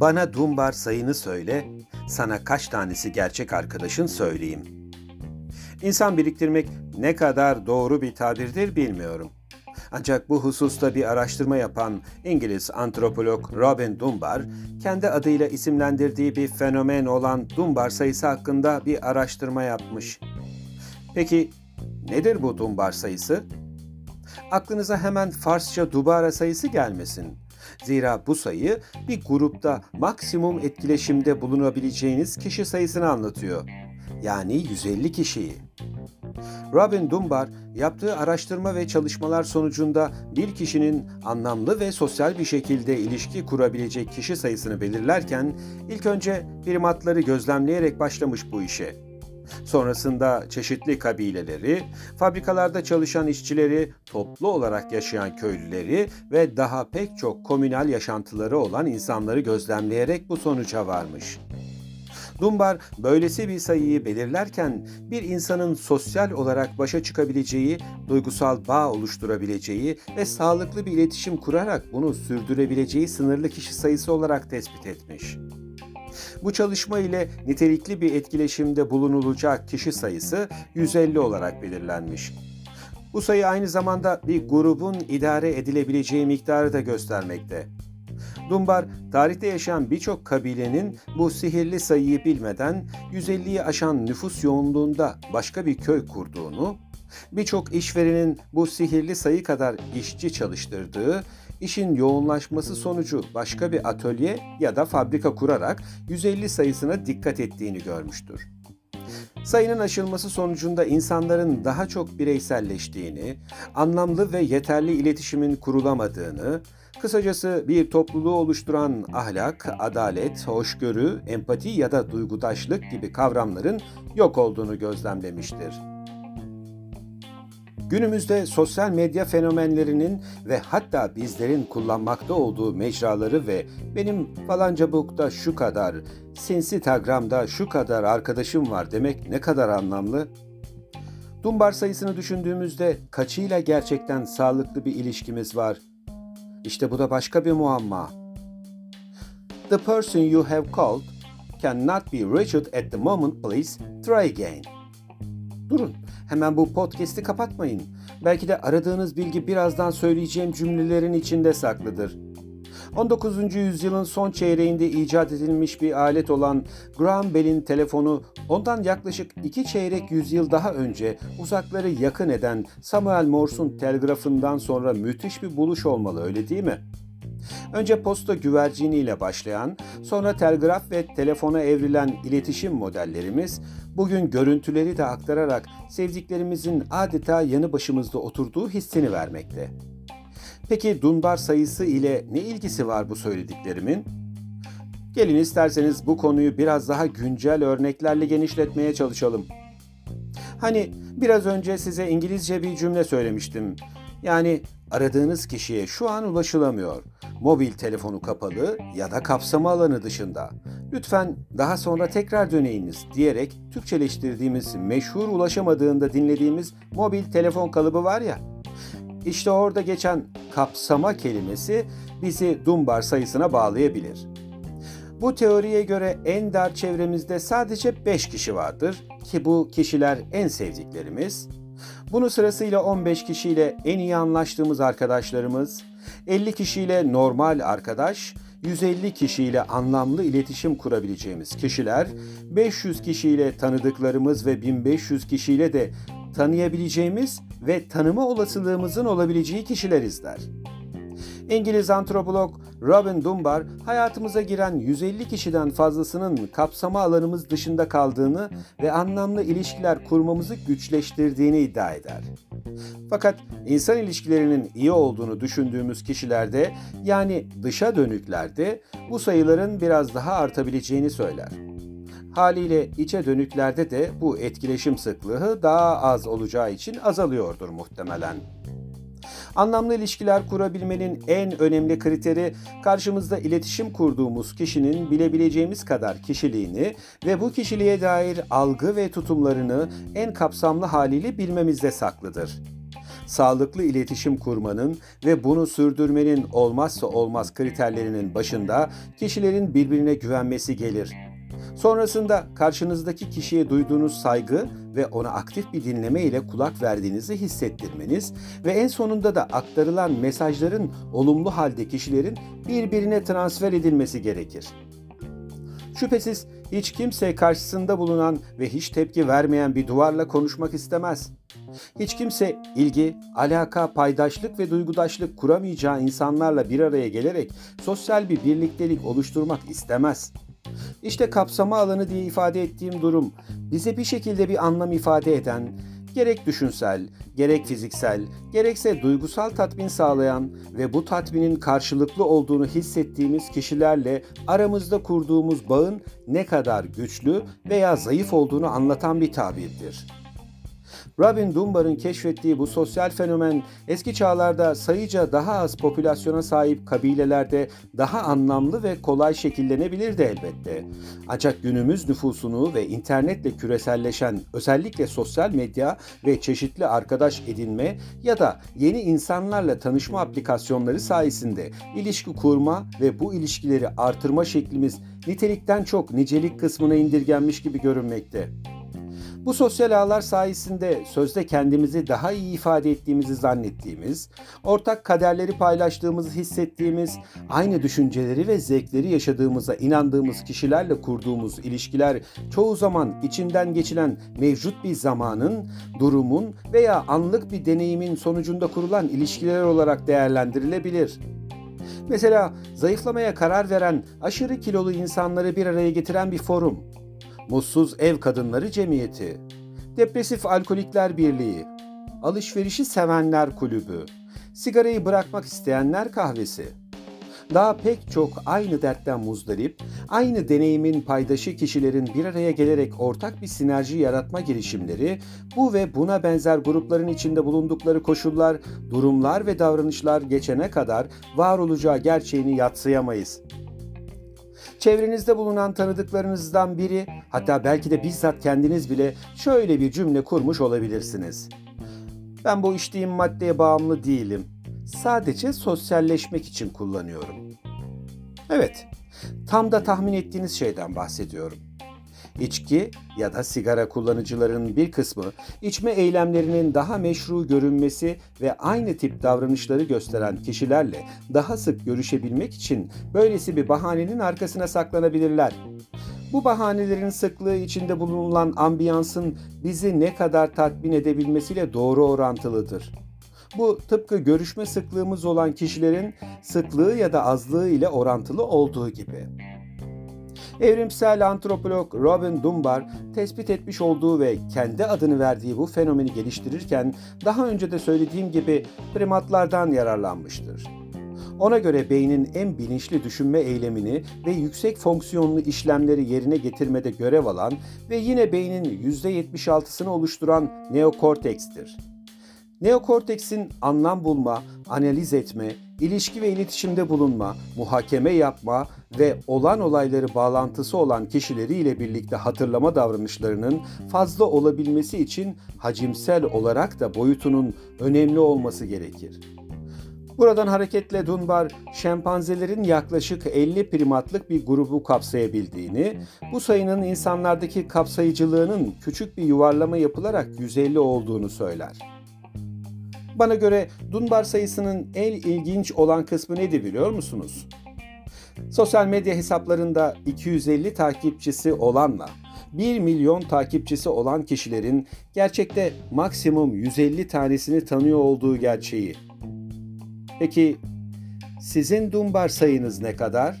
Bana Dumbar sayını söyle, sana kaç tanesi gerçek arkadaşın söyleyeyim. İnsan biriktirmek ne kadar doğru bir tabirdir bilmiyorum. Ancak bu hususta bir araştırma yapan İngiliz antropolog Robin Dunbar, kendi adıyla isimlendirdiği bir fenomen olan Dunbar sayısı hakkında bir araştırma yapmış. Peki nedir bu Dunbar sayısı? Aklınıza hemen Farsça dubara sayısı gelmesin. Zira bu sayı bir grupta maksimum etkileşimde bulunabileceğiniz kişi sayısını anlatıyor. Yani 150 kişiyi. Robin Dunbar yaptığı araştırma ve çalışmalar sonucunda bir kişinin anlamlı ve sosyal bir şekilde ilişki kurabilecek kişi sayısını belirlerken ilk önce primatları gözlemleyerek başlamış bu işe. Sonrasında çeşitli kabileleri, fabrikalarda çalışan işçileri, toplu olarak yaşayan köylüleri ve daha pek çok komünal yaşantıları olan insanları gözlemleyerek bu sonuca varmış. Dunbar böylesi bir sayıyı belirlerken bir insanın sosyal olarak başa çıkabileceği, duygusal bağ oluşturabileceği ve sağlıklı bir iletişim kurarak bunu sürdürebileceği sınırlı kişi sayısı olarak tespit etmiş. Bu çalışma ile nitelikli bir etkileşimde bulunulacak kişi sayısı 150 olarak belirlenmiş. Bu sayı aynı zamanda bir grubun idare edilebileceği miktarı da göstermekte. Dumbar, tarihte yaşayan birçok kabilenin bu sihirli sayıyı bilmeden 150'yi aşan nüfus yoğunluğunda başka bir köy kurduğunu, birçok işverenin bu sihirli sayı kadar işçi çalıştırdığı, işin yoğunlaşması sonucu başka bir atölye ya da fabrika kurarak 150 sayısına dikkat ettiğini görmüştür. Sayının aşılması sonucunda insanların daha çok bireyselleştiğini, anlamlı ve yeterli iletişimin kurulamadığını, Kısacası bir topluluğu oluşturan ahlak, adalet, hoşgörü, empati ya da duygudaşlık gibi kavramların yok olduğunu gözlemlemiştir. Günümüzde sosyal medya fenomenlerinin ve hatta bizlerin kullanmakta olduğu mecraları ve benim falanca book'ta şu kadar, Sinsitagram'da şu kadar arkadaşım var demek ne kadar anlamlı? Dumbar sayısını düşündüğümüzde kaçıyla gerçekten sağlıklı bir ilişkimiz var? İşte bu da başka bir muamma. The person you have called cannot be reached at the moment please try again. Durun, hemen bu podcast'i kapatmayın. Belki de aradığınız bilgi birazdan söyleyeceğim cümlelerin içinde saklıdır. 19. yüzyılın son çeyreğinde icat edilmiş bir alet olan Graham Bell'in telefonu ondan yaklaşık iki çeyrek yüzyıl daha önce uzakları yakın eden Samuel Morse'un telgrafından sonra müthiş bir buluş olmalı öyle değil mi? Önce posta güverciniyle başlayan, sonra telgraf ve telefona evrilen iletişim modellerimiz bugün görüntüleri de aktararak sevdiklerimizin adeta yanı başımızda oturduğu hissini vermekte. Peki Dunbar sayısı ile ne ilgisi var bu söylediklerimin? Gelin isterseniz bu konuyu biraz daha güncel örneklerle genişletmeye çalışalım. Hani biraz önce size İngilizce bir cümle söylemiştim. Yani aradığınız kişiye şu an ulaşılamıyor. Mobil telefonu kapalı ya da kapsama alanı dışında. Lütfen daha sonra tekrar döneyiniz diyerek Türkçeleştirdiğimiz meşhur ulaşamadığında dinlediğimiz mobil telefon kalıbı var ya. İşte orada geçen kapsama kelimesi bizi Dunbar sayısına bağlayabilir. Bu teoriye göre en dar çevremizde sadece 5 kişi vardır ki bu kişiler en sevdiklerimiz. Bunu sırasıyla 15 kişiyle en iyi anlaştığımız arkadaşlarımız, 50 kişiyle normal arkadaş, 150 kişiyle anlamlı iletişim kurabileceğimiz kişiler, 500 kişiyle tanıdıklarımız ve 1500 kişiyle de tanıyabileceğimiz ve tanıma olasılığımızın olabileceği kişiler izler. İngiliz antropolog Robin Dunbar hayatımıza giren 150 kişiden fazlasının kapsama alanımız dışında kaldığını ve anlamlı ilişkiler kurmamızı güçleştirdiğini iddia eder. Fakat insan ilişkilerinin iyi olduğunu düşündüğümüz kişilerde yani dışa dönüklerde bu sayıların biraz daha artabileceğini söyler. Haliyle içe dönüklerde de bu etkileşim sıklığı daha az olacağı için azalıyordur muhtemelen. Anlamlı ilişkiler kurabilmenin en önemli kriteri karşımızda iletişim kurduğumuz kişinin bilebileceğimiz kadar kişiliğini ve bu kişiliğe dair algı ve tutumlarını en kapsamlı haliyle bilmemizde saklıdır. sağlıklı iletişim kurmanın ve bunu sürdürmenin olmazsa olmaz kriterlerinin başında kişilerin birbirine güvenmesi gelir. Sonrasında karşınızdaki kişiye duyduğunuz saygı ve ona aktif bir dinleme ile kulak verdiğinizi hissettirmeniz ve en sonunda da aktarılan mesajların olumlu halde kişilerin birbirine transfer edilmesi gerekir. Şüphesiz hiç kimse karşısında bulunan ve hiç tepki vermeyen bir duvarla konuşmak istemez. Hiç kimse ilgi, alaka, paydaşlık ve duygudaşlık kuramayacağı insanlarla bir araya gelerek sosyal bir birliktelik oluşturmak istemez. İşte kapsama alanı diye ifade ettiğim durum bize bir şekilde bir anlam ifade eden, gerek düşünsel, gerek fiziksel, gerekse duygusal tatmin sağlayan ve bu tatminin karşılıklı olduğunu hissettiğimiz kişilerle aramızda kurduğumuz bağın ne kadar güçlü veya zayıf olduğunu anlatan bir tabirdir. Robin Dunbar'ın keşfettiği bu sosyal fenomen eski çağlarda sayıca daha az popülasyona sahip kabilelerde daha anlamlı ve kolay şekillenebilirdi elbette. Ancak günümüz nüfusunu ve internetle küreselleşen özellikle sosyal medya ve çeşitli arkadaş edinme ya da yeni insanlarla tanışma aplikasyonları sayesinde ilişki kurma ve bu ilişkileri artırma şeklimiz nitelikten çok nicelik kısmına indirgenmiş gibi görünmekte. Bu sosyal ağlar sayesinde sözde kendimizi daha iyi ifade ettiğimizi zannettiğimiz, ortak kaderleri paylaştığımızı hissettiğimiz, aynı düşünceleri ve zevkleri yaşadığımıza inandığımız kişilerle kurduğumuz ilişkiler çoğu zaman içinden geçilen mevcut bir zamanın, durumun veya anlık bir deneyimin sonucunda kurulan ilişkiler olarak değerlendirilebilir. Mesela zayıflamaya karar veren aşırı kilolu insanları bir araya getiren bir forum Mutsuz Ev Kadınları Cemiyeti, Depresif Alkolikler Birliği, Alışverişi Sevenler Kulübü, Sigarayı Bırakmak İsteyenler Kahvesi. Daha pek çok aynı dertten muzdarip, aynı deneyimin paydaşı kişilerin bir araya gelerek ortak bir sinerji yaratma girişimleri, bu ve buna benzer grupların içinde bulundukları koşullar, durumlar ve davranışlar geçene kadar var olacağı gerçeğini yatsıyamayız.'' Çevrenizde bulunan tanıdıklarınızdan biri, hatta belki de bizzat kendiniz bile şöyle bir cümle kurmuş olabilirsiniz. Ben bu içtiğim maddeye bağımlı değilim. Sadece sosyalleşmek için kullanıyorum. Evet, tam da tahmin ettiğiniz şeyden bahsediyorum. İçki ya da sigara kullanıcılarının bir kısmı içme eylemlerinin daha meşru görünmesi ve aynı tip davranışları gösteren kişilerle daha sık görüşebilmek için böylesi bir bahanenin arkasına saklanabilirler. Bu bahanelerin sıklığı içinde bulunan ambiyansın bizi ne kadar tatmin edebilmesiyle doğru orantılıdır. Bu tıpkı görüşme sıklığımız olan kişilerin sıklığı ya da azlığı ile orantılı olduğu gibi. Evrimsel antropolog Robin Dunbar tespit etmiş olduğu ve kendi adını verdiği bu fenomeni geliştirirken daha önce de söylediğim gibi primatlardan yararlanmıştır. Ona göre beynin en bilinçli düşünme eylemini ve yüksek fonksiyonlu işlemleri yerine getirmede görev alan ve yine beynin %76'sını oluşturan neokortekstir. Neokorteksin anlam bulma, analiz etme, ilişki ve iletişimde bulunma, muhakeme yapma ve olan olayları bağlantısı olan kişileriyle birlikte hatırlama davranışlarının fazla olabilmesi için hacimsel olarak da boyutunun önemli olması gerekir. Buradan hareketle Dunbar, şempanzelerin yaklaşık 50 primatlık bir grubu kapsayabildiğini, bu sayının insanlardaki kapsayıcılığının küçük bir yuvarlama yapılarak 150 olduğunu söyler. Bana göre Dunbar sayısının en ilginç olan kısmı nedir biliyor musunuz? Sosyal medya hesaplarında 250 takipçisi olanla 1 milyon takipçisi olan kişilerin gerçekte maksimum 150 tanesini tanıyor olduğu gerçeği. Peki sizin Dunbar sayınız ne kadar?